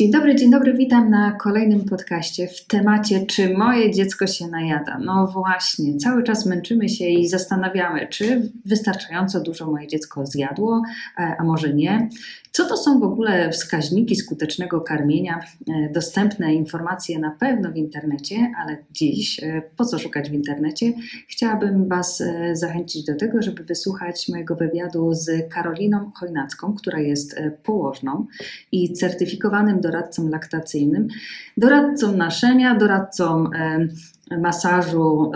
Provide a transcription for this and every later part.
Dzień dobry, dzień dobry, witam na kolejnym podcaście w temacie, czy moje dziecko się najada. No właśnie, cały czas męczymy się i zastanawiamy, czy wystarczająco dużo moje dziecko zjadło, e, a może nie. Co to są w ogóle wskaźniki skutecznego karmienia? E, dostępne informacje na pewno w internecie, ale dziś, e, po co szukać w internecie? Chciałabym Was zachęcić do tego, żeby wysłuchać mojego wywiadu z Karoliną Chojnacką, która jest położną i certyfikowanym doradcą laktacyjnym, doradcą naszenia, doradcą masażu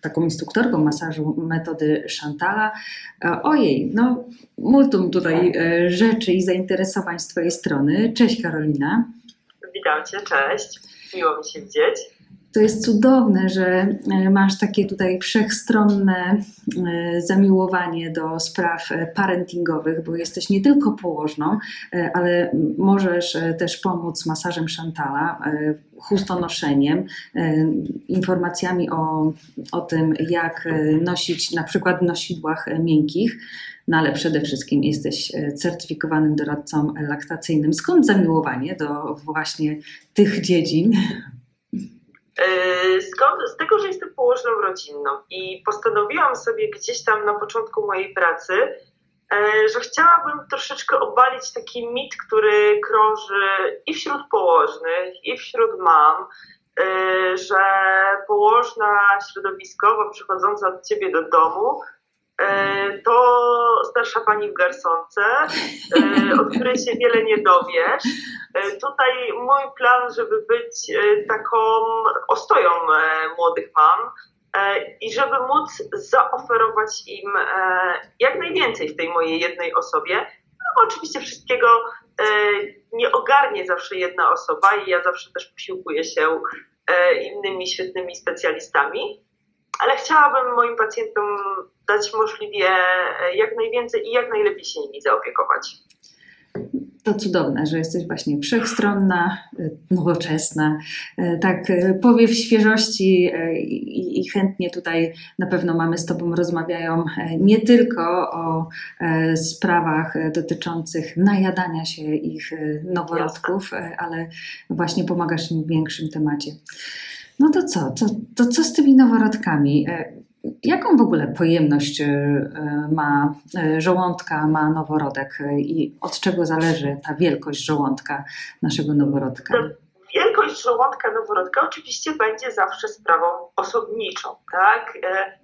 taką instruktorką masażu metody Chantala. E, ojej, no multum tutaj e, rzeczy i zainteresowań z Twojej strony. Cześć Karolina. Witam Cię, cześć. Miło mi się widzieć to jest cudowne, że e, masz takie tutaj wszechstronne e, zamiłowanie do spraw e, parentingowych, bo jesteś nie tylko położną, ale możesz też pomóc masażem Chantala, chustonoszeniem, informacjami o, o tym, jak nosić na przykład w nosidłach miękkich. No ale przede wszystkim jesteś certyfikowanym doradcą laktacyjnym. Skąd zamiłowanie do właśnie tych dziedzin? Yy, skąd? Z tego, że jestem położną rodzinną i postanowiłam sobie gdzieś tam na początku mojej pracy, yy, że chciałabym troszeczkę obalić taki mit, który krąży i wśród położnych, i wśród mam, yy, że położna środowiskowo przychodząca od ciebie do domu to starsza pani w garsonce, od której się wiele nie dowiesz. E, tutaj mój plan, żeby być taką ostoją młodych mam i żeby móc zaoferować im jak najwięcej w tej mojej jednej osobie. No, oczywiście wszystkiego nie ogarnie zawsze jedna osoba i ja zawsze też posiłkuję się innymi świetnymi specjalistami ale chciałabym moim pacjentom dać możliwie e, jak najwięcej i jak najlepiej się nimi zaopiekować. To cudowne, że jesteś właśnie wszechstronna, e, nowoczesna, e, tak powiew świeżości i, i, chętnie tutaj na pewno mamy z Tobą rozmawiają nie tylko o sprawach dotyczących najadania się ich noworodków, ale właśnie pomagasz im w większym temacie. No to co? To, to co z tymi noworodkami? E, jaką w ogóle pojemność e, ma e, żołądka, ma noworodek i od czego zależy ta wielkość żołądka naszego noworodka? Wielkość żołądka noworodka oczywiście będzie zawsze sprawą osobniczą, tak?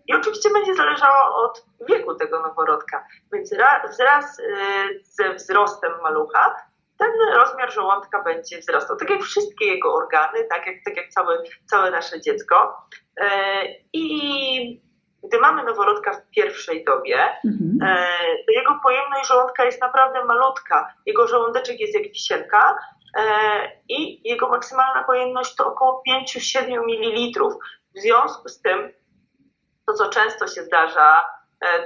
I oczywiście będzie zależało od wieku tego noworodka. Więc wraz ze wzrostem malucha ten rozmiar żołądka będzie wzrastał, tak jak wszystkie jego organy, tak jak, tak jak całe, całe nasze dziecko. E, I gdy mamy noworodka w pierwszej dobie, mhm. E, to jego pojemność żołądka jest naprawdę malutka. Jego żołądeczek jest jak wisienka e, i jego maksymalna pojemność to około 5-7 ml. W związku z tym, to co często się zdarza,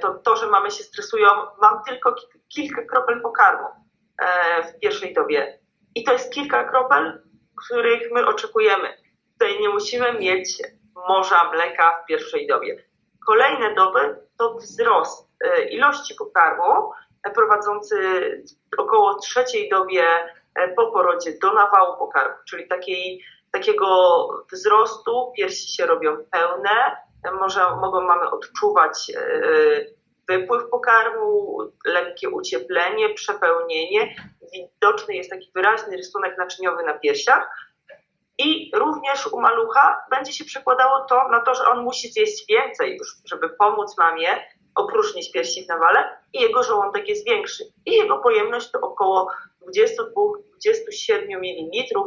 to to, że mamy się stresują, mam tylko kilka kropel pokarmu w pierwszej dobie. I to jest kilka kropel, których my oczekujemy. Tutaj nie musimy mieć morza mleka w pierwszej dobie. Kolejne doby to wzrost e, ilości pokarmu e, prowadzący około trzeciej dobie po porodzie do nawału pokarmu, czyli takiej, takiego wzrostu piersi się robią pełne, może, mogą mamy odczuwać wypływ pokarmu, lekkie ucieplenie, przepełnienie. Widoczny jest taki wyraźny rysunek naczyniowy na piersiach. I również u malucha będzie się przekładało to na to, że on musi zjeść więcej już, żeby pomóc mamie opróżnić piersi w nawale i jego żołądek jest większy. I jego pojemność to około 22-27 ml,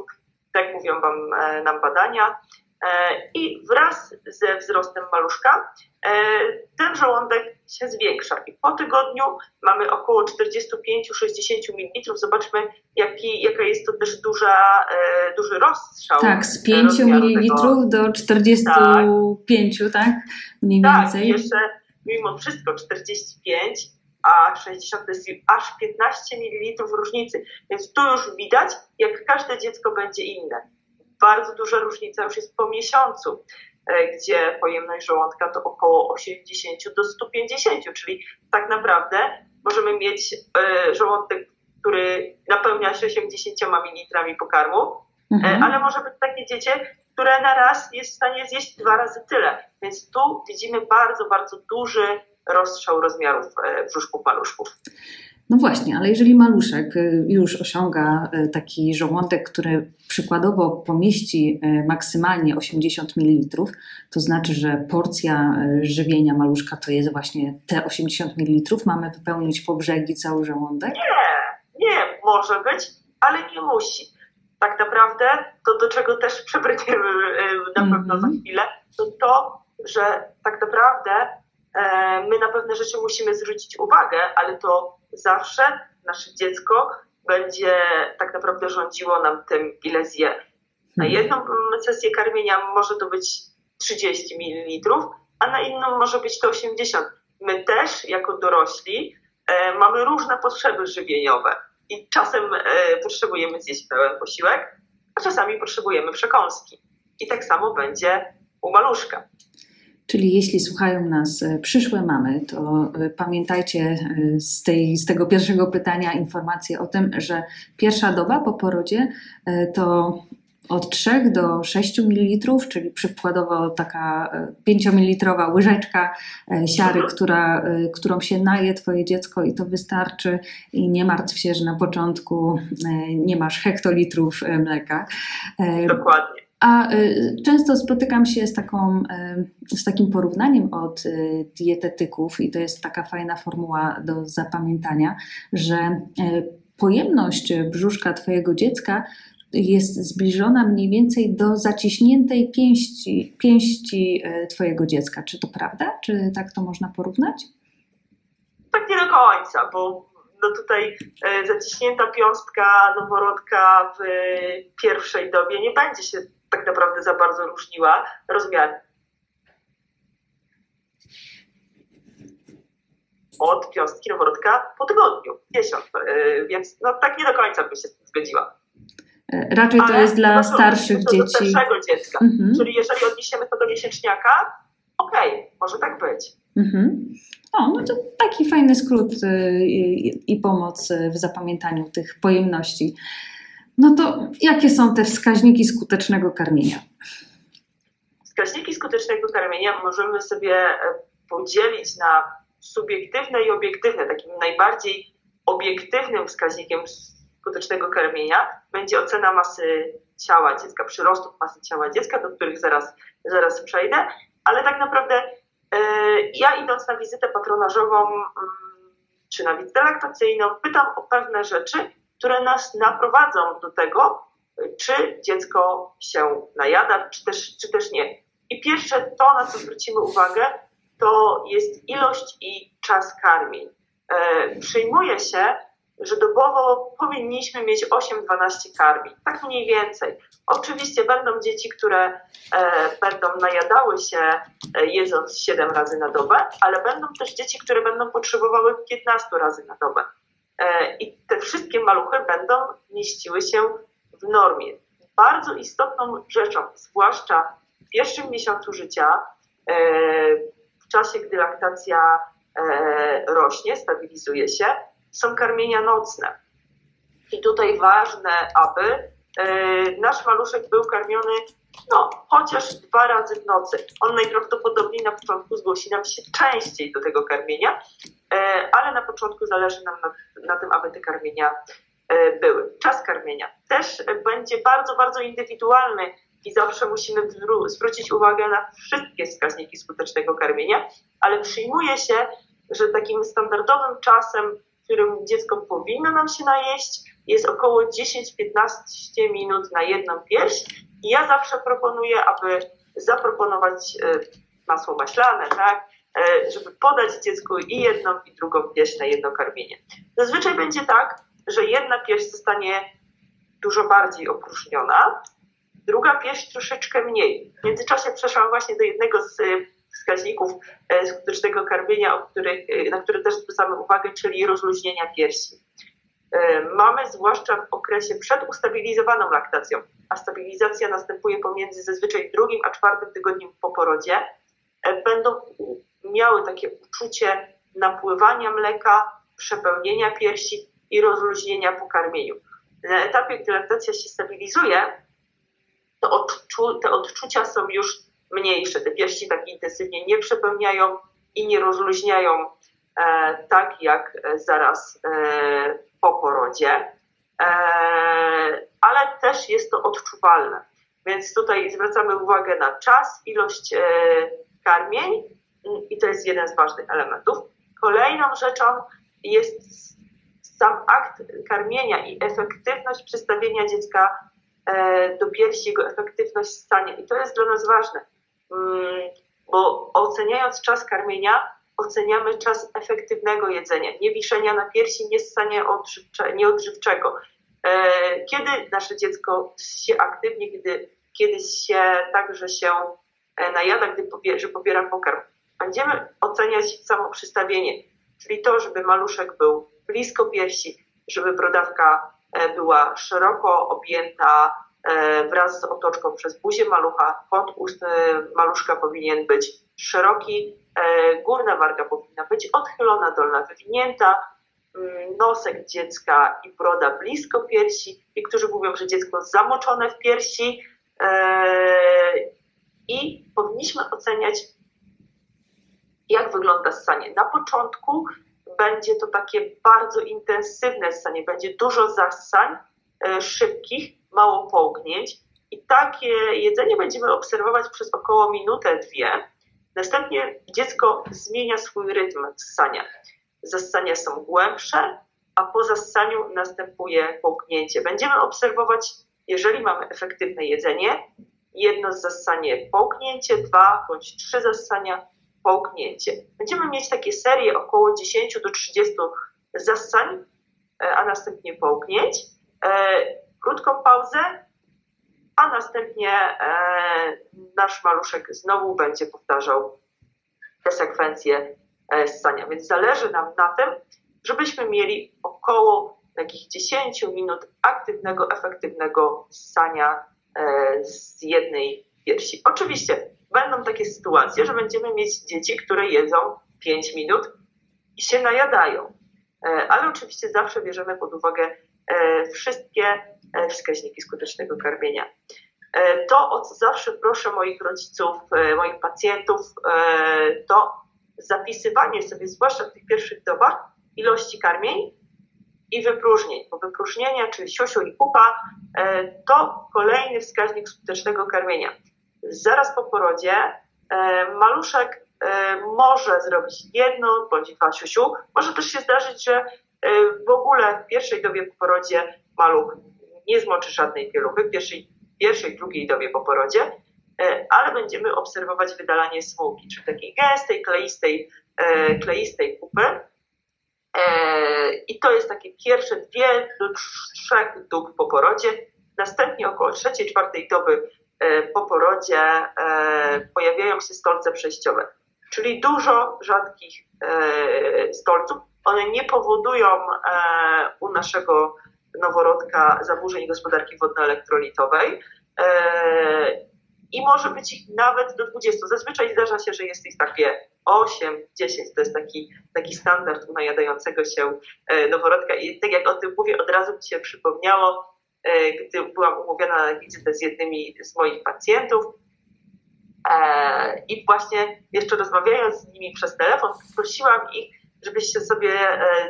tak mówią wam, e, nam badania. E, I wraz ze wzrostem maluszka e, ten żołądek się zwiększa. I po tygodniu mamy około 45-60 ml. Zobaczmy, jaki, jaka jest to też duża, e, duży rozstrzał. Tak, z 5 ml do 45, tak. tak? Mniej tak, więcej. Jeszcze mimo wszystko 45 a 60 to jest aż 15 ml różnicy. Więc tu już widać, jak każde dziecko będzie inne Bardzo duża różnica już jest po miesiącu, gdzie pojemność żołądka to około 80 do 150, czyli tak naprawdę możemy mieć żołądek, który napełnia się 80 ml pokarmu, mhm. ale może być takie dziecię, które na raz jest w stanie zjeść dwa razy tyle. Więc tu widzimy bardzo, bardzo duży rozstrzał rozmiarów e, brzuszków maluszków. No właśnie, ale jeżeli maluszek e, już osiąga e, taki żołądek, który przykładowo pomieści maksymalnie 80 ml, to znaczy, że porcja żywienia maluszka to jest właśnie te 80 ml. Mamy wypełnić po brzegi cały żołądek? Nie, nie, może być, ale nie musi tak naprawdę to, do czego też przebrniemy na pewno mm -hmm. za mhm. chwilę, to to, że tak naprawdę my na pewne rzeczy musimy zwrócić uwagę, ale to zawsze nasze dziecko będzie tak naprawdę rządziło nam tym, ile zje. Na mhm. jedną sesję karmienia może to być 30 ml, a na inną może być to 80. My też, jako dorośli, e, mamy różne potrzeby żywieniowe i czasem e, potrzebujemy zjeść pełen posiłek, a czasami potrzebujemy przekąski. I tak samo będzie u maluszka. Czyli jeśli słuchają nas e, przyszłe mamy, to e, pamiętajcie z, tej, z tego pierwszego pytania informację o tym, że pierwsza doba po porodzie to od 3 do 6 ml, czyli przykładowo taka 5 e, ml łyżeczka e, siary, która, e, którą się naje Twoje dziecko i to wystarczy i nie martw się, że na początku nie masz hektolitrów mleka. Dokładnie. A często spotykam się z, taką, z takim porównaniem od dietetyków, i to jest taka fajna formuła do zapamiętania, że pojemność brzuszka Twojego dziecka jest zbliżona mniej więcej do zaciśniętej pięści, pięści Twojego dziecka. Czy to prawda? Czy tak to można porównać? Tak nie do końca, bo no tutaj zaciśnięta piąstka noworodka w pierwszej dobie nie będzie się tak naprawdę za bardzo różniła rozmiarem. Od piąstki noworodka po tygodniu, miesiąc, e, więc no tak nie do końca bym się z tym zgodziła. Raczej to jest dla no starszych to dzieci. Do starszego dziecka. Mhm. Czyli jeżeli odniesiemy to do miesięczniaka, okej, okay, może tak być. Mhm. O, no to taki fajny skrót y, i, i pomoc w zapamiętaniu tych pojemności. No to jakie są te wskaźniki skutecznego karmienia? Wskaźniki skutecznego karmienia możemy sobie e, podzielić na subiektywne i obiektywne. Takim najbardziej obiektywnym wskaźnikiem skutecznego karmienia będzie ocena masy ciała dziecka, przyrostów masy ciała dziecka, do których zaraz, zaraz przejdę, ale tak naprawdę e, ja idąc na wizytę patronażową mm, czy na wizytę laktacyjną, pytam o pewne rzeczy, które nas naprowadzą do tego, czy dziecko się najada, czy też, czy też nie. I pierwsze to, na co zwrócimy uwagę, to jest ilość i czas karmień. E, przyjmuje się, że dobowo powinniśmy mieć 8-12 karmi, tak mniej więcej. Oczywiście będą dzieci, które e, będą najadały się e, jedząc 7 razy na dobę, ale będą też dzieci, które będą potrzebowały 15 razy na dobę. E, I te wszystkie maluchy będą mieściły się w normie. Bardzo istotną rzeczą, zwłaszcza w pierwszym miesiącu życia, e, w czasie, gdy laktacja e, rośnie, stabilizuje się, są karmienia nocne. I tutaj ważne, aby nasz maluszek był karmiony no, chociaż dwa razy w nocy. On najprawdopodobniej na początku zgłosi nam się częściej do tego karmienia, ale na początku zależy nam na, na tym, aby te karmienia e, były. Czas karmienia też będzie bardzo, bardzo indywidualny i zawsze musimy zwrócić uwagę na wszystkie wskaźniki skutecznego karmienia, ale przyjmuje się, że takim standardowym czasem którym dziecko powinno nam się najeść, jest około 10-15 minut na jedną pierś. I ja zawsze proponuję, aby zaproponować e, masło maślane, tak? E, żeby podać dziecku i jedną, i drugą pierś na jedno karmienie. Zazwyczaj będzie tak, że jedna pierś zostanie dużo bardziej opróżniona, druga pierś troszeczkę mniej. W międzyczasie przeszłam właśnie do jednego z wskaźników e, skutecznego karmienia, e, na które też zwracamy uwagę, czyli rozluźnienia piersi. Mamy zwłaszcza w okresie przed ustabilizowaną laktacją, a stabilizacja następuje pomiędzy zazwyczaj drugim a czwartym tygodniem po porodzie, będą miały takie uczucie napływania mleka, przepełnienia piersi i rozluźnienia po karmieniu. Na etapie, gdy laktacja się stabilizuje, odczu te odczucia są już mniejsze. Te piersi tak intensywnie nie przepełniają i nie rozluźniają e, tak jak zaraz e, po porodzie, e, ale też jest to odczuwalne. Więc tutaj zwracamy uwagę na czas, ilość e, karmień i to jest jeden z ważnych elementów. Kolejną rzeczą jest sam akt karmienia i efektywność przystawienia dziecka e, do piersi, jego efektywność stania. I to jest dla nas ważne, mm, bo oceniając czas karmienia, oceniamy czas efektywnego jedzenia, nie wiszenia na piersi, nie odżywcze, nieodżywczego. E, kiedy nasze dziecko się aktywnie, kiedy, kiedy się także się e, najada, gdy że pobiera pokarm. Będziemy oceniać samo przystawienie, czyli to, żeby maluszek był blisko piersi, żeby brodawka e, była szeroko objęta wraz z otoczką przez buzię malucha. Kąt ust maluszka powinien być szeroki, E, górna warga powinna być odchylona, dolna wywinięta, mm, nosek dziecka i broda blisko piersi. Niektórzy mówią, że dziecko zamoczone w piersi e, i powinniśmy oceniać, jak wygląda ssanie. Na początku będzie to takie bardzo intensywne ssanie, będzie dużo zassań e, szybkich, mało połknięć i takie jedzenie będziemy obserwować przez około minutę, dwie Następnie dziecko zmienia swój rytm ssania. Zassania są głębsze, a po zassaniu następuje połknięcie. Będziemy obserwować, jeżeli mamy efektywne jedzenie, jedno zassanie połknięcie, dwa bądź trzy zassania połknięcie. Będziemy mieć takie serie około 10 do 30 zassań, e, a następnie połknięć. E, krótką pauzę, a następnie e, nasz maluszek znowu będzie powtarzał te sekwencje ssania. Więc zależy nam na tym, żebyśmy mieli około takich 10 minut aktywnego, efektywnego ssania z jednej piersi. Oczywiście będą takie sytuacje, że będziemy mieć dzieci, które jedzą 5 minut i się najadają. Ale oczywiście zawsze bierzemy pod uwagę wszystkie wskaźniki skutecznego karmienia. E, to, o co zawsze proszę moich rodziców, e, moich pacjentów, e, to zapisywanie sobie, zwłaszcza w tych pierwszych dobach, ilości karmień i wypróżnień. Bo wypróżnienia, czyli siusiu i pupa, to kolejny wskaźnik skutecznego karmienia. Zaraz po porodzie maluszek może zrobić jedno bądź dwa siusiu. Może też się zdarzyć, że w ogóle w pierwszej dobie po porodzie maluch nie zmoczy żadnej pieluchy. W pierwszej pierwszej, drugiej dobie po porodzie, e, ale będziemy obserwować wydalanie smugi, czyli takiej gęstej, kleistej, e, kleistej kupy. E, I to jest takie pierwsze dwie do trzech dób po porodzie. Następnie około trzeciej, czwartej doby po porodzie pojawiają się stolce przejściowe, czyli dużo rzadkich stolców. One nie powodują u naszego noworodka zaburzeń gospodarki wodno-elektrolitowej. E, I może być ich nawet do 20. Zazwyczaj zdarza się, że jest ich takie 8, 10 to jest taki, taki standard u najadającego się e, noworodka. I tak jak o tym mówię, od razu mi się przypomniało, e, gdy byłam umówiona na wizytę z jednymi z moich pacjentów. I właśnie jeszcze rozmawiając z nimi przez telefon, prosiłam ich, żebyście sobie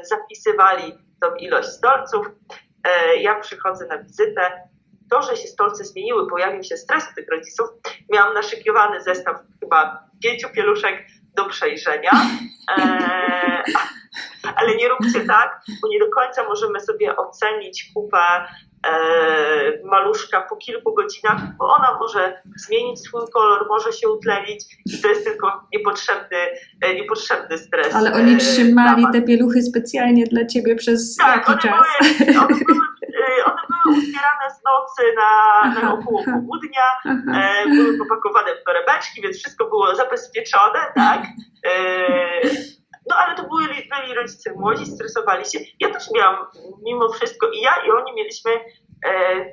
zapisywali tą ilość stolców. E, ja przychodzę na wizytę, to, że się stolce zmieniły, pojawił się stres tych rodziców, miałam naszykiwany zestaw chyba pięciu pieluszek do przejrzenia. E, ale nie róbcie tak, bo nie do końca możemy sobie ocenić kupę e, maluszka po kilku godzinach, bo ona może zmienić swój kolor, może się utlenić i to jest tylko niepotrzebny, e, niepotrzebny stres. Ale oni trzymali te pieluchy specjalnie dla ciebie przez tak, jaki one czas? Były, one, były, one były uzbierane z nocy na, na około południa, e, były popakowane w torebeczki, więc wszystko było zabezpieczone, tak? No ale to byli, byli rodzice młodzi stresowali się. Ja też miałam mimo wszystko i ja i oni mieliśmy e,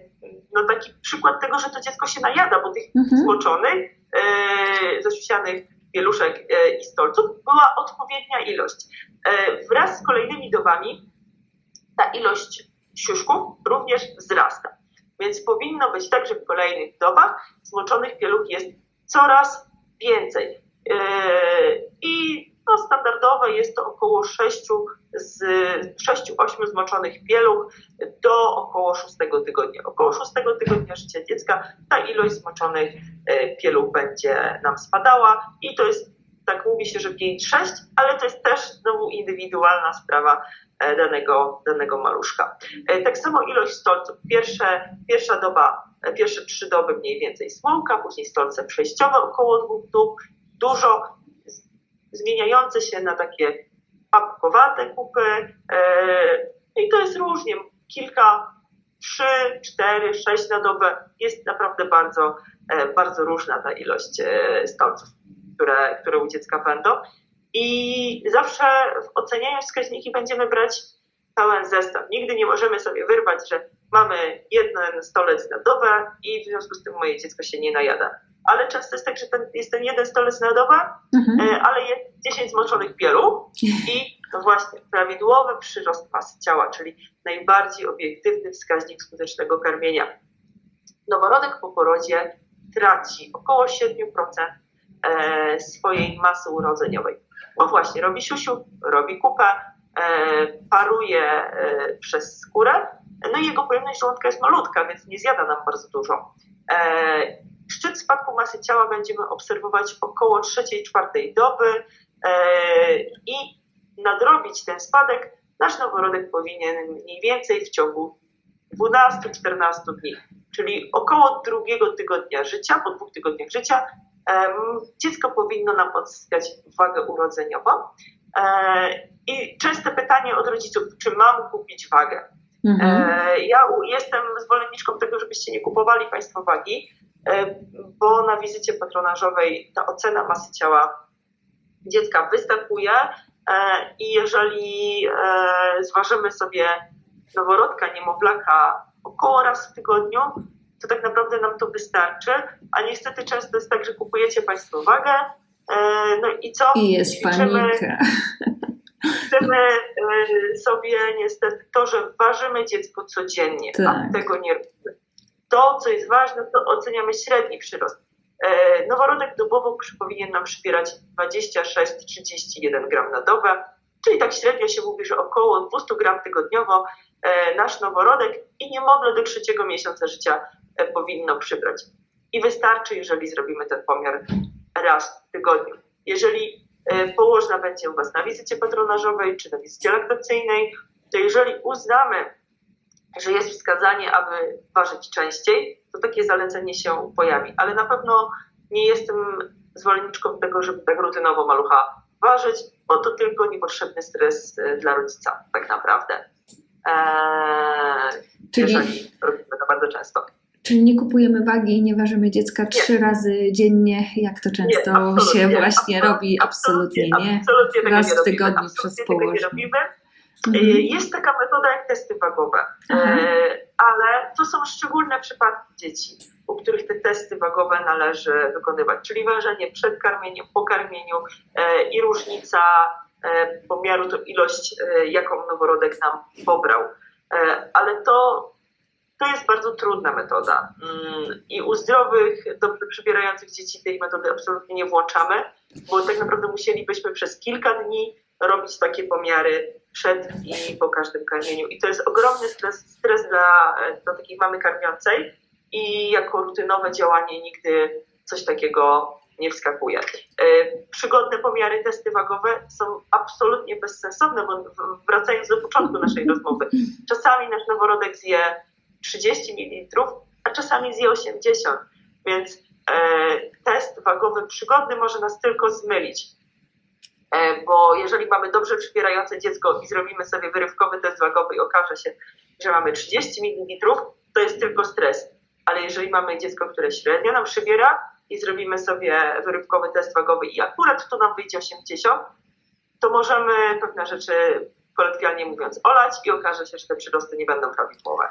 no taki przykład tego, że to dziecko się najada, bo tych mhm. zmoczonych, e, zasiusianych pieluszek e, i stolców była odpowiednia ilość. E, wraz z kolejnymi dobami ta ilość siuszków również wzrasta. Więc powinno być tak, że w kolejnych dobach zmoczonych pieluch jest coraz więcej. Yy, I no, standardowe jest to około 6 z 6-8 zmoczonych pieluch do około 6 tygodnia. Około 6 tygodnia życia dziecka ta ilość zmoczonych yy, pieluch będzie nam spadała i to jest, tak mówi się, że 5-6, ale to jest też znowu indywidualna sprawa E, danego, danego maluszka. E, tak samo ilość stolców. Pierwsze, pierwsza doba, e, pierwsze trzy doby mniej więcej słomka, później stolce przejściowe około dwóch dób, dużo zmieniające się na takie papkowate kupy i to jest różnie. Kilka, trzy, cztery, sześć na dobę jest naprawdę bardzo, bardzo różna ta ilość stolców, które, które u dziecka będą. I zawsze oceniając wskaźniki będziemy brać pełen zestaw. Nigdy nie możemy sobie wyrwać, że mamy jeden stolec na dobę i w związku z tym moje dziecko się nie najada. Ale często jest tak, że ten, jest ten jeden stolec na dobę, mhm. E, ale jest 10 zmoczonych pielu i właśnie prawidłowy przyrost masy ciała, czyli najbardziej obiektywny wskaźnik skutecznego karmienia. Noworodek po porodzie traci około 7% e, swojej masy urodzeniowej. No właśnie, robi siusiu, robi kupę, e, paruje przez skórę, no i jego pojemność żołądka jest malutka, więc nie zjada nam bardzo dużo. E, szczyt spadku masy ciała będziemy obserwować około 3-4 doby i nadrobić ten spadek nasz noworodek powinien mniej więcej w ciągu 12-14 dni, czyli około drugiego tygodnia życia, po dwóch tygodniach życia dziecko powinno nam odzyskać wagę urodzeniową. E, I częste pytanie od rodziców, czy mam kupić wagę? Mhm. E, ja jestem zwolenniczką tego, żebyście nie kupowali Państwo wagi, e, bo na wizycie patronażowej ta ocena masy ciała dziecka występuje i jeżeli zważymy sobie noworodka, niemowlaka około raz w tygodniu, to tak naprawdę nam to wystarczy, a niestety często jest tak, że kupujecie Państwo wagę, e, no i co? I jest panika. Chcemy e, sobie niestety to, że ważymy dziecko codziennie, tak. a tego nie robimy. To, co jest ważne, to oceniamy średni przyrost. E, noworodek dobowo powinien nam przybierać 26-31 gram na dobę, czyli tak średnio się mówi, że około 200 gram tygodniowo nasz noworodek i niemowlę do trzeciego miesiąca życia E, powinno przybrać. I wystarczy, jeżeli zrobimy ten pomiar raz w tygodniu. Jeżeli e, położna będzie u Was na wizycie patronażowej czy na wizycie laktacyjnej, to jeżeli uznamy, że jest wskazanie, aby ważyć częściej, to takie zalecenie się pojawi. Ale na pewno nie jestem zwolenniczką tego, żeby tak rutynowo malucha ważyć, bo to tylko niepotrzebny stres e, dla rodzica, tak naprawdę. Eee, Czyli... Jeżeli robimy to bardzo często. Czyli nie kupujemy wagi i nie ważymy dziecka nie. trzy razy dziennie, jak to często nie, się właśnie robi? Absolutnie, nie. Absolutnie Raz w tygodniu przez położenie. Mhm. Y, jest taka metoda jak testy wagowe, y, ale to są szczególne przypadki dzieci, u których te testy wagowe należy wykonywać, czyli ważenie przed karmieniem, po karmieniu y, i różnica pomiaru to ilość, jaką noworodek nam pobrał. Ale to to jest bardzo trudna metoda. Mm, i u zdrowych, dobrze przybierających dzieci tej metody absolutnie nie włączamy, bo tak naprawdę musielibyśmy przez kilka dni robić takie pomiary przed i po każdym karmieniu. I to jest ogromny stres, stres dla, dla takiej mamy karmiącej i jako rutynowe działanie nigdy coś takiego nie wskakuje. E, przygodne pomiary, testy wagowe są absolutnie bezsensowne, bo wracając do początku naszej rozmowy, czasami nasz noworodek zje 30 ml, a czasami zje 80, więc test wagowy przygodny może nas tylko zmylić. E, bo jeżeli mamy dobrze przybierające dziecko i zrobimy sobie wyrywkowy test wagowy i okaże się, że mamy 30 ml, to jest tylko stres. Ale jeżeli mamy dziecko, które średnio nam przybiera i zrobimy sobie wyrywkowy test wagowy i akurat to nam wyjdzie 80, to możemy pewne rzeczy kolokwialnie mówiąc olać i okaże się, że te przyrosty nie będą prawidłowe.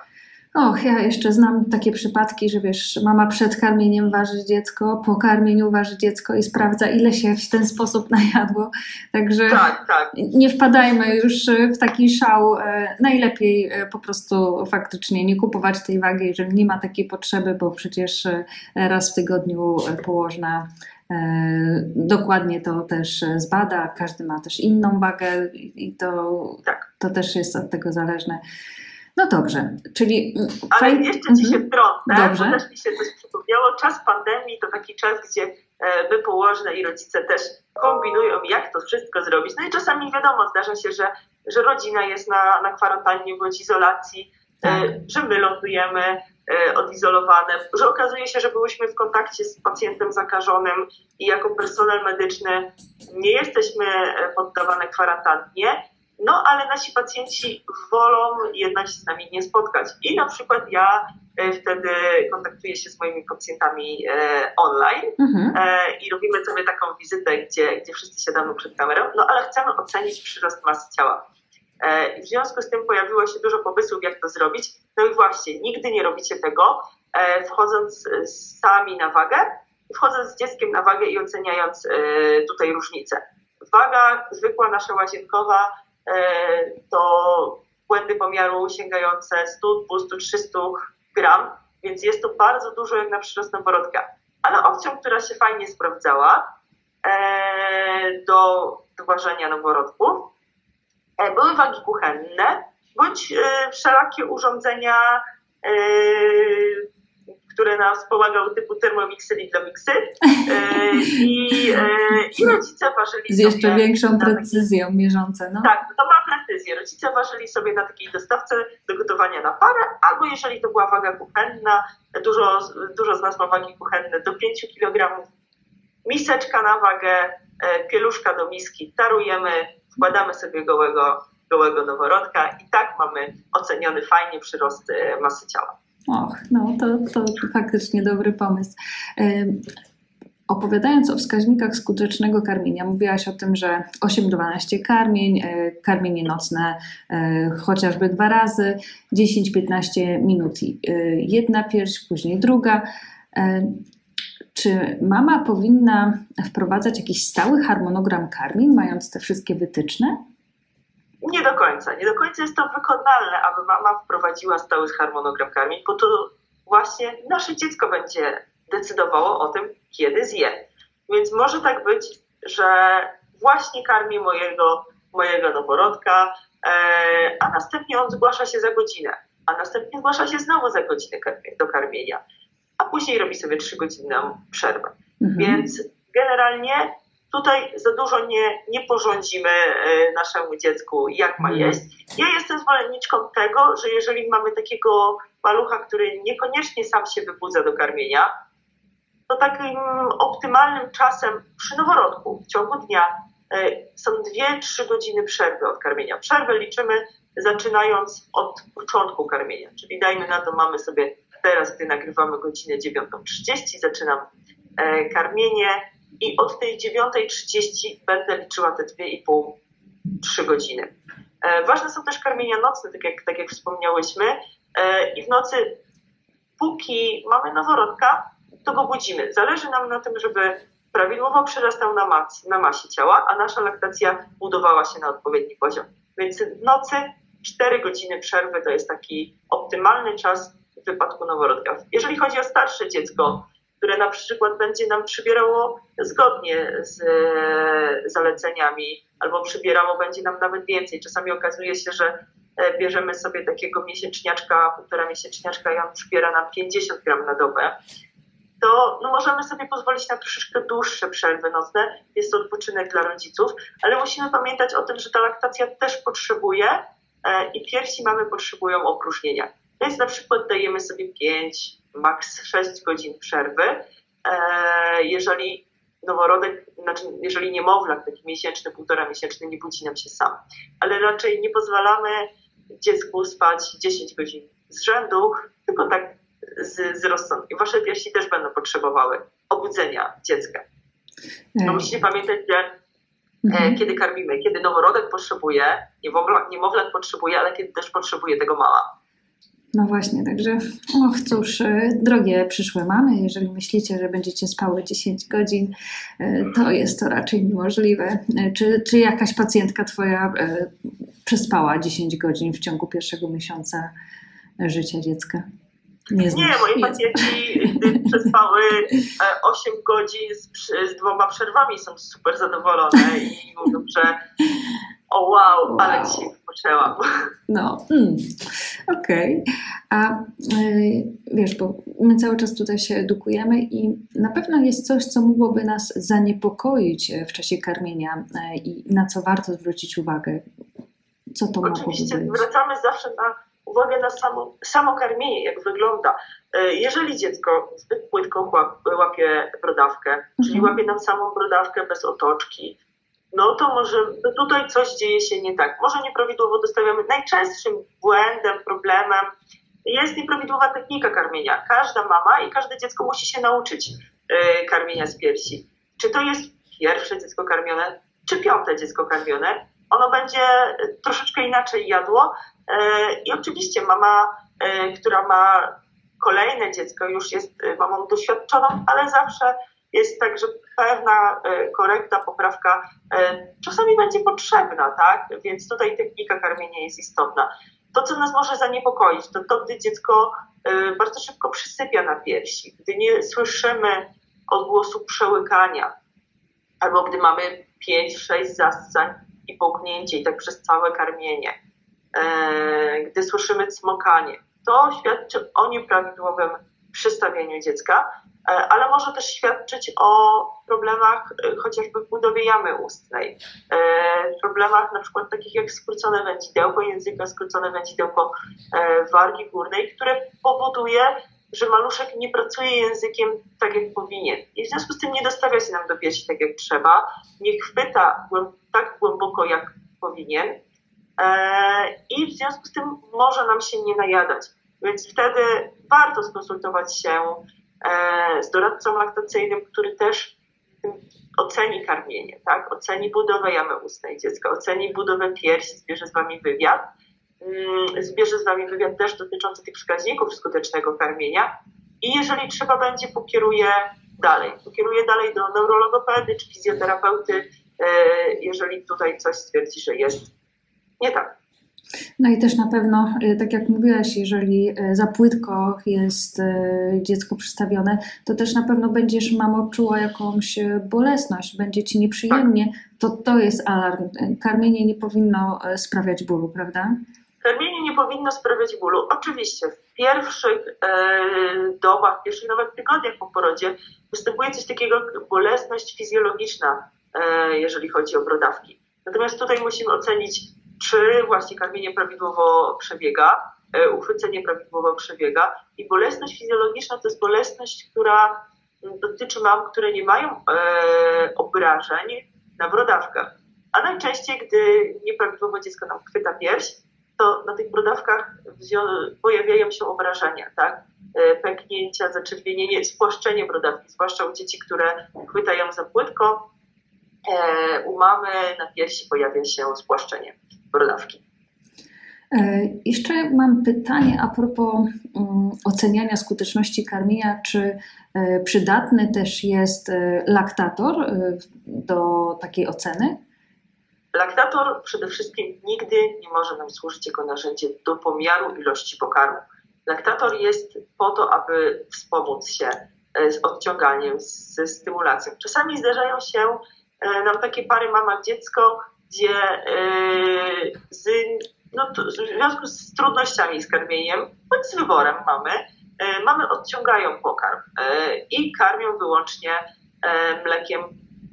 Och, ja jeszcze znam takie przypadki, że wiesz, mama przed karmieniem waży dziecko, po karmieniu waży dziecko i sprawdza, ile się w ten sposób najadło. Także tak, tak. nie wpadajmy już w taki szał. E, najlepiej e, po prostu faktycznie nie kupować tej wagi, jeżeli nie ma takiej potrzeby, bo przecież e, raz w tygodniu położna dokładnie to też zbada. Każdy ma też inną wagę i to, tak. to też jest od tego zależne. No dobrze, czyli. Mm, Ale jeszcze ci się mhm. wtrącę, dobrze. bo też mi się coś przypomniało. Czas pandemii to taki czas, gdzie my e, położne i rodzice też kombinują, jak to wszystko zrobić. No i czasami wiadomo, zdarza się, że, że rodzina jest na, na kwarantannie bądź izolacji, e, tak. że my lądujemy e, odizolowane, że okazuje się, że byłyśmy w kontakcie z pacjentem zakażonym i jako personel medyczny nie jesteśmy poddawane kwarantannie no ale nasi pacjenci wolą jednak się z nami nie spotkać. I na przykład ja e, wtedy kontaktuję się z moimi pacjentami e, online mhm. e, i robimy sobie taką wizytę, gdzie, gdzie wszyscy siadamy przed kamerą, no ale chcemy ocenić przyrost masy ciała. W związku z tym pojawiło się dużo pomysłów, jak to zrobić. No i właśnie, nigdy nie robicie tego, wchodząc sami na wagę, wchodząc z dzieckiem na wagę i oceniając tutaj różnice. Waga zwykła, nasza łazienkowa, to błędy pomiaru sięgające 100, 200, 300 gram, więc jest to bardzo dużo jak na przyrost noworodka. Ale opcją, która się fajnie sprawdzała e, do, do ważenia noworodków, e, były wagi kuchenne bądź wszelakie urządzenia które nam wspomagały typu Thermomiksy, Lidlomiksy e, i, e, i rodzice ważyli Z jeszcze większą precyzją taki, mierzące, no? Tak, to ma precyzję. Rodzice ważyli sobie na takiej dostawce do gotowania na parę, albo jeżeli to była waga kuchenna, dużo, dużo z nas ma wagi kuchenne do 5 kg, miseczka na wagę, e, pieluszka do miski, tarujemy, wkładamy sobie gołego, gołego noworodka i tak mamy oceniony fajnie przyrost masy ciała. Och, no to, to faktycznie dobry pomysł. Opowiadając o wskaźnikach skutecznego karmienia, mówiłaś o tym, że 8-12 karmień, e, karmienie nocne e, chociażby dwa razy, 10-15 minut e, jedna pierś, później druga. Czy mama powinna wprowadzać jakiś stały harmonogram karmień, mając te wszystkie wytyczne? Nie do końca. Nie do końca jest to wykonalne, aby mama wprowadziła stały harmonogram karmień, bo to właśnie nasze dziecko będzie decydowało o tym, kiedy zje. Więc może tak być, że właśnie karmi mojego, mojego noworodka, e, a następnie on zgłasza się za godzinę, a następnie zgłasza się znowu za godzinę do karmienia, a później robi sobie trzygodzinną przerwę. Mhm. Więc generalnie Tutaj za dużo nie, nie porządzimy e, naszemu dziecku, jak ma mhm. jeść. Ja jestem zwolenniczką tego, że jeżeli mamy takiego malucha, który niekoniecznie sam się wybudza do karmienia, to takim optymalnym czasem przy noworodku w ciągu dnia e, są 2-3 godziny przerwy od karmienia. Przerwę liczymy zaczynając od początku karmienia, czyli dajmy na to, mamy sobie teraz, gdy nagrywamy godzinę 9.30, zaczynam e, karmienie, i od tej 9.30 będę liczyła te 2,5-3 godziny. E, ważne są też karmienia nocne, tak jak, tak jak wspomniałyśmy. E, I w nocy, póki mamy noworodka, to go budzimy. Zależy nam na tym, żeby prawidłowo przyrastał na, mas, na masie ciała, a nasza laktacja budowała się na odpowiedni poziom. Więc w nocy 4 godziny przerwy to jest taki optymalny czas w wypadku noworodka. Jeżeli chodzi o starsze dziecko, które na przykład będzie nam przybierało zgodnie z e, zaleceniami, albo przybierało będzie nam nawet więcej. Czasami okazuje się, że e, bierzemy sobie takiego miesięczniaczka, półtora miesięczniaczka i on przybiera nam 50 gram na dobę, to no, możemy sobie pozwolić na troszeczkę dłuższe przerwy nocne. Jest to odpoczynek dla rodziców, ale musimy pamiętać o tym, że ta laktacja też potrzebuje e, i piersi mamy potrzebują opróżnienia. Więc na przykład dajemy sobie 5, maks 6 godzin przerwy. E, jeżeli noworodek, znaczy jeżeli niemowlak, taki miesięczny, półtora miesięczny, nie budzi nam się sam, ale raczej nie pozwalamy dziecku spać 10 godzin z rzędu, tylko tak z, z rozsądkiem. Wasze piersi też będą potrzebowały obudzenia dziecka. No musicie pamiętać, że mhm. kiedy karmimy, kiedy noworodek potrzebuje, niemowlak, niemowlak potrzebuje, ale kiedy też potrzebuje tego mama. No właśnie, także och cóż, e, drogie przyszłe mamy, jeżeli myślicie, że będziecie spały 10 godzin, e, to jest to raczej niemożliwe. E, czy, czy jakaś pacjentka Twoja przespała 10 godzin w ciągu pierwszego miesiąca życia dziecka? Nie, nie moje pacjenci przespały 8 godzin z, z dwoma przerwami, są super zadowolone i mówią, że o wow, wow. ale dzisiaj wypoczęłam. No, mm, okej. Okay. A y, wiesz, bo my cały czas tutaj się edukujemy i na pewno jest coś, co mogłoby nas zaniepokoić w czasie karmienia y, i na co warto zwrócić uwagę. Co to Oczywiście mogłoby być? Oczywiście zwracamy zawsze na uwagę na samo, samo karmienie, jak wygląda. Y, jeżeli dziecko zbyt płytko łapie brodawkę, mhm. czyli łapie nam samą brodawkę bez otoczki, no to może tutaj coś dzieje się nie tak. Może nieprawidłowo dostawiamy. Najczęstszym błędem, problemem jest nieprawidłowa technika karmienia. Każda mama i każde dziecko musi się nauczyć yy, karmienia z piersi. Czy to jest pierwsze dziecko karmione, czy piąte dziecko karmione, ono będzie troszeczkę inaczej jadło. Yy, I oczywiście mama, która ma kolejne dziecko, już jest mamą doświadczoną, ale zawsze jest tak, że pewna e, korekta, poprawka e, czasami będzie potrzebna, tak? Więc tutaj technika karmienia jest istotna. To, co nas może zaniepokoić, to to, gdy dziecko e, bardzo szybko przysypia na piersi, gdy nie słyszymy odgłosu przełykania, albo gdy mamy 5-6 zascań i połknięcie i tak przez całe karmienie, gdy słyszymy cmokanie. To świadczy o nieprawidłowym przystawieniu dziecka, ale może też świadczyć o problemach e, chociażby w budowie jamy ustnej, e, problemach na przykład takich jak skrócone wędzidełko języka, skrócone wędzidełko wargi górnej, które powoduje, że maluszek nie pracuje językiem tak jak powinien. I w związku z tym nie dostawia się nam do piersi tak jak trzeba, nie chwyta tak głęboko jak powinien i w związku z tym może nam się nie najadać. Więc wtedy warto skonsultować się E, z doradcą laktacyjnym, który też oceni karmienie, tak? oceni budowę jamy ustnej dziecka, oceni budowę piersi, zbierze z Wami wywiad, mm, zbierze z Wami wywiad też dotyczący tych wskaźników skutecznego karmienia i jeżeli trzeba będzie, pokieruje dalej. Pokieruje dalej do neurologopedy czy fizjoterapeuty, e, jeżeli tutaj coś stwierdzi, że jest nie tak. No i też na pewno, y, tak jak mówiłaś, jeżeli y, za płytko jest y, dziecko przystawione, to też na pewno będziesz, mamo, czuła jakąś bolesność, będzie ci nieprzyjemnie, to to jest alarm. Karmienie nie powinno sprawiać bólu, prawda? Karmienie nie powinno sprawiać bólu. Oczywiście w pierwszych e, dobach, w pierwszych nawet tygodniach po porodzie występuje coś takiego jak bolesność fizjologiczna, e, jeżeli chodzi o brodawki. Natomiast tutaj musimy ocenić czy właśnie karmienie prawidłowo przebiega, e, uchwycenie prawidłowo przebiega i bolesność fizjologiczna to jest bolesność, która dotyczy mam, które nie mają e, obrażeń na brodawkach. A najczęściej, gdy nieprawidłowo dziecko nam chwyta pierś, to na tych brodawkach pojawiają się obrażenia, tak? E, pęknięcia, zaczerwienienie, spłaszczenie brodawki, zwłaszcza u dzieci, które chwytają za płytko. U mamy na piersi pojawia się spłaszczenie brodawki. E, jeszcze mam pytanie a propos um, oceniania skuteczności karmienia. Czy e, przydatny też jest e, laktator do takiej oceny? Laktator przede wszystkim nigdy nie może nam służyć jako narzędzie do pomiaru ilości pokarmu. Laktator jest po to, aby wspomóc się z odciąganiem, ze stymulacją. Czasami zdarzają się nam takie pary mama-dziecko, gdzie e, z, no, w związku z trudnościami z karmieniem, bądź z wyborem mamy, e, mamy odciągają pokarm e, i karmią wyłącznie mlekiem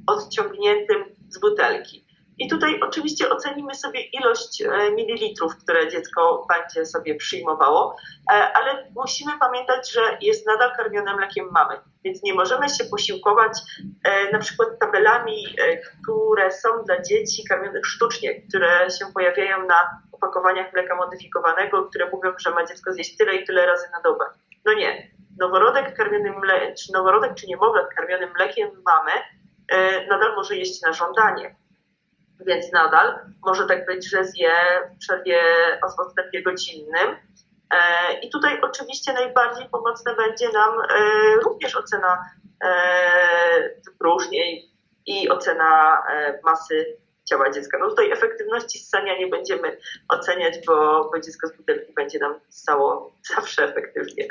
odciągniętym z butelki. I tutaj oczywiście ocenimy sobie ilość e, mililitrów, które dziecko będzie sobie przyjmowało, e, ale musimy pamiętać, że jest nadal karmione mlekiem mamy, więc nie możemy się posiłkować e, na przykład tabelami, które są dla dzieci karmionych sztucznie, które się pojawiają na opakowaniach mleka modyfikowanego, które mówią, że ma dziecko zjeść tyle i tyle razy na dobę. No nie. Noworodek karmiony mle, czy noworodek czy niemowlak karmiony mlekiem mamy nadal może jeść na żądanie Więc nadal może tak być, że zje w przerwie o odstępie godzinnym. I tutaj oczywiście najbardziej pomocna będzie nam również ocena próżniej i ocena masy ciała dziecka. No tutaj efektywności ssania nie będziemy oceniać, bo, bo dziecko z butelki będzie nam ssało zawsze efektywnie.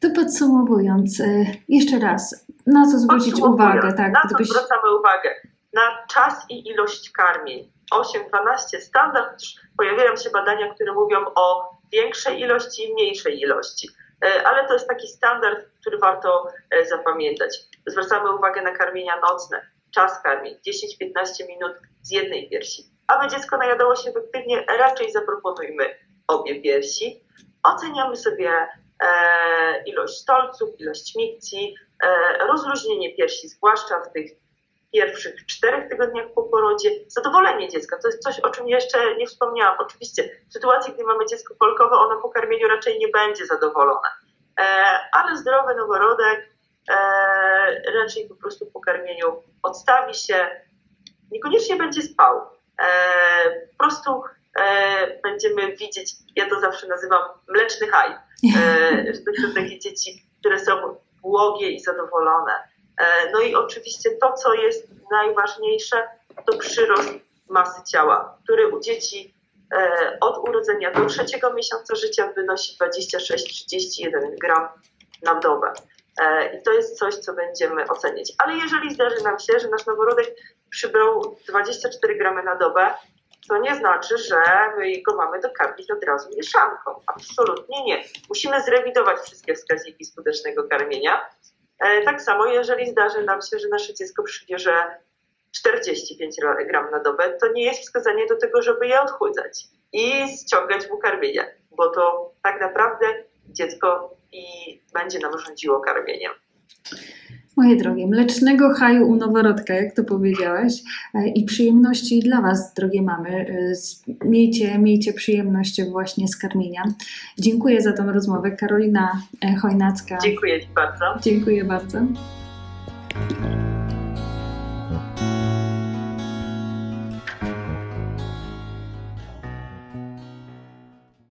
To podsumowując, e, jeszcze raz, na co zwrócić uwagę? Tak, na gdybyś... co zwracamy uwagę? Na czas i ilość karmień. 8-12 standard, pojawiają się badania, które mówią o większej ilości i mniejszej ilości. E, ale to jest taki standard, który warto e, zapamiętać. Zwracamy uwagę na karmienia nocne czas karmień 10-15 minut z jednej piersi. Aby dziecko najadało się efektywnie, raczej zaproponujmy obie piersi. Oceniamy sobie e, ilość stolców, ilość mikcji, rozluźnienie piersi, zwłaszcza w tych pierwszych czterech tygodniach po porodzie, zadowolenie dziecka. To jest coś, o czym jeszcze nie wspomniałam. Oczywiście w sytuacji, gdy mamy dziecko polkowe, ono po karmieniu raczej nie będzie zadowolone. E, ale zdrowy noworodek e, raczej po prostu po karmieniu odstawi się, niekoniecznie będzie spał. E, po prostu będziemy widzieć, ja to zawsze nazywam mleczny haj, że to są takie dzieci, które są błogie i zadowolone. E, no i oczywiście to, co jest najważniejsze, to przyrost masy ciała, który u dzieci e, od urodzenia do trzeciego miesiąca życia wynosi 26-31 gram na dobę. E, I to jest coś, co będziemy oceniać. Ale jeżeli zdarzy nam się, że nasz noworodek przybrał 24 gramy na dobę, to nie znaczy, że my go mamy dokarmić od razu mieszanką. Absolutnie nie. Musimy zrewidować wszystkie wskaźniki skutecznego karmienia. E, tak samo, jeżeli zdarzy nam się, że nasze dziecko przybierze 45 gram na dobę, to nie jest wskazanie do tego, żeby je odchudzać i ściągać mu karmienie, bo to tak naprawdę dziecko i będzie nam rządziło karmieniem. Moje drogie, mlecznego haju u noworodka, jak to powiedziałaś, e, i przyjemności dla Was, drogie mamy. E, miejcie, miejcie przyjemność właśnie z karmienia. Dziękuję za tę rozmowę. Karolina e, Chojnacka. Dziękuję Ci bardzo. Dziękuję bardzo.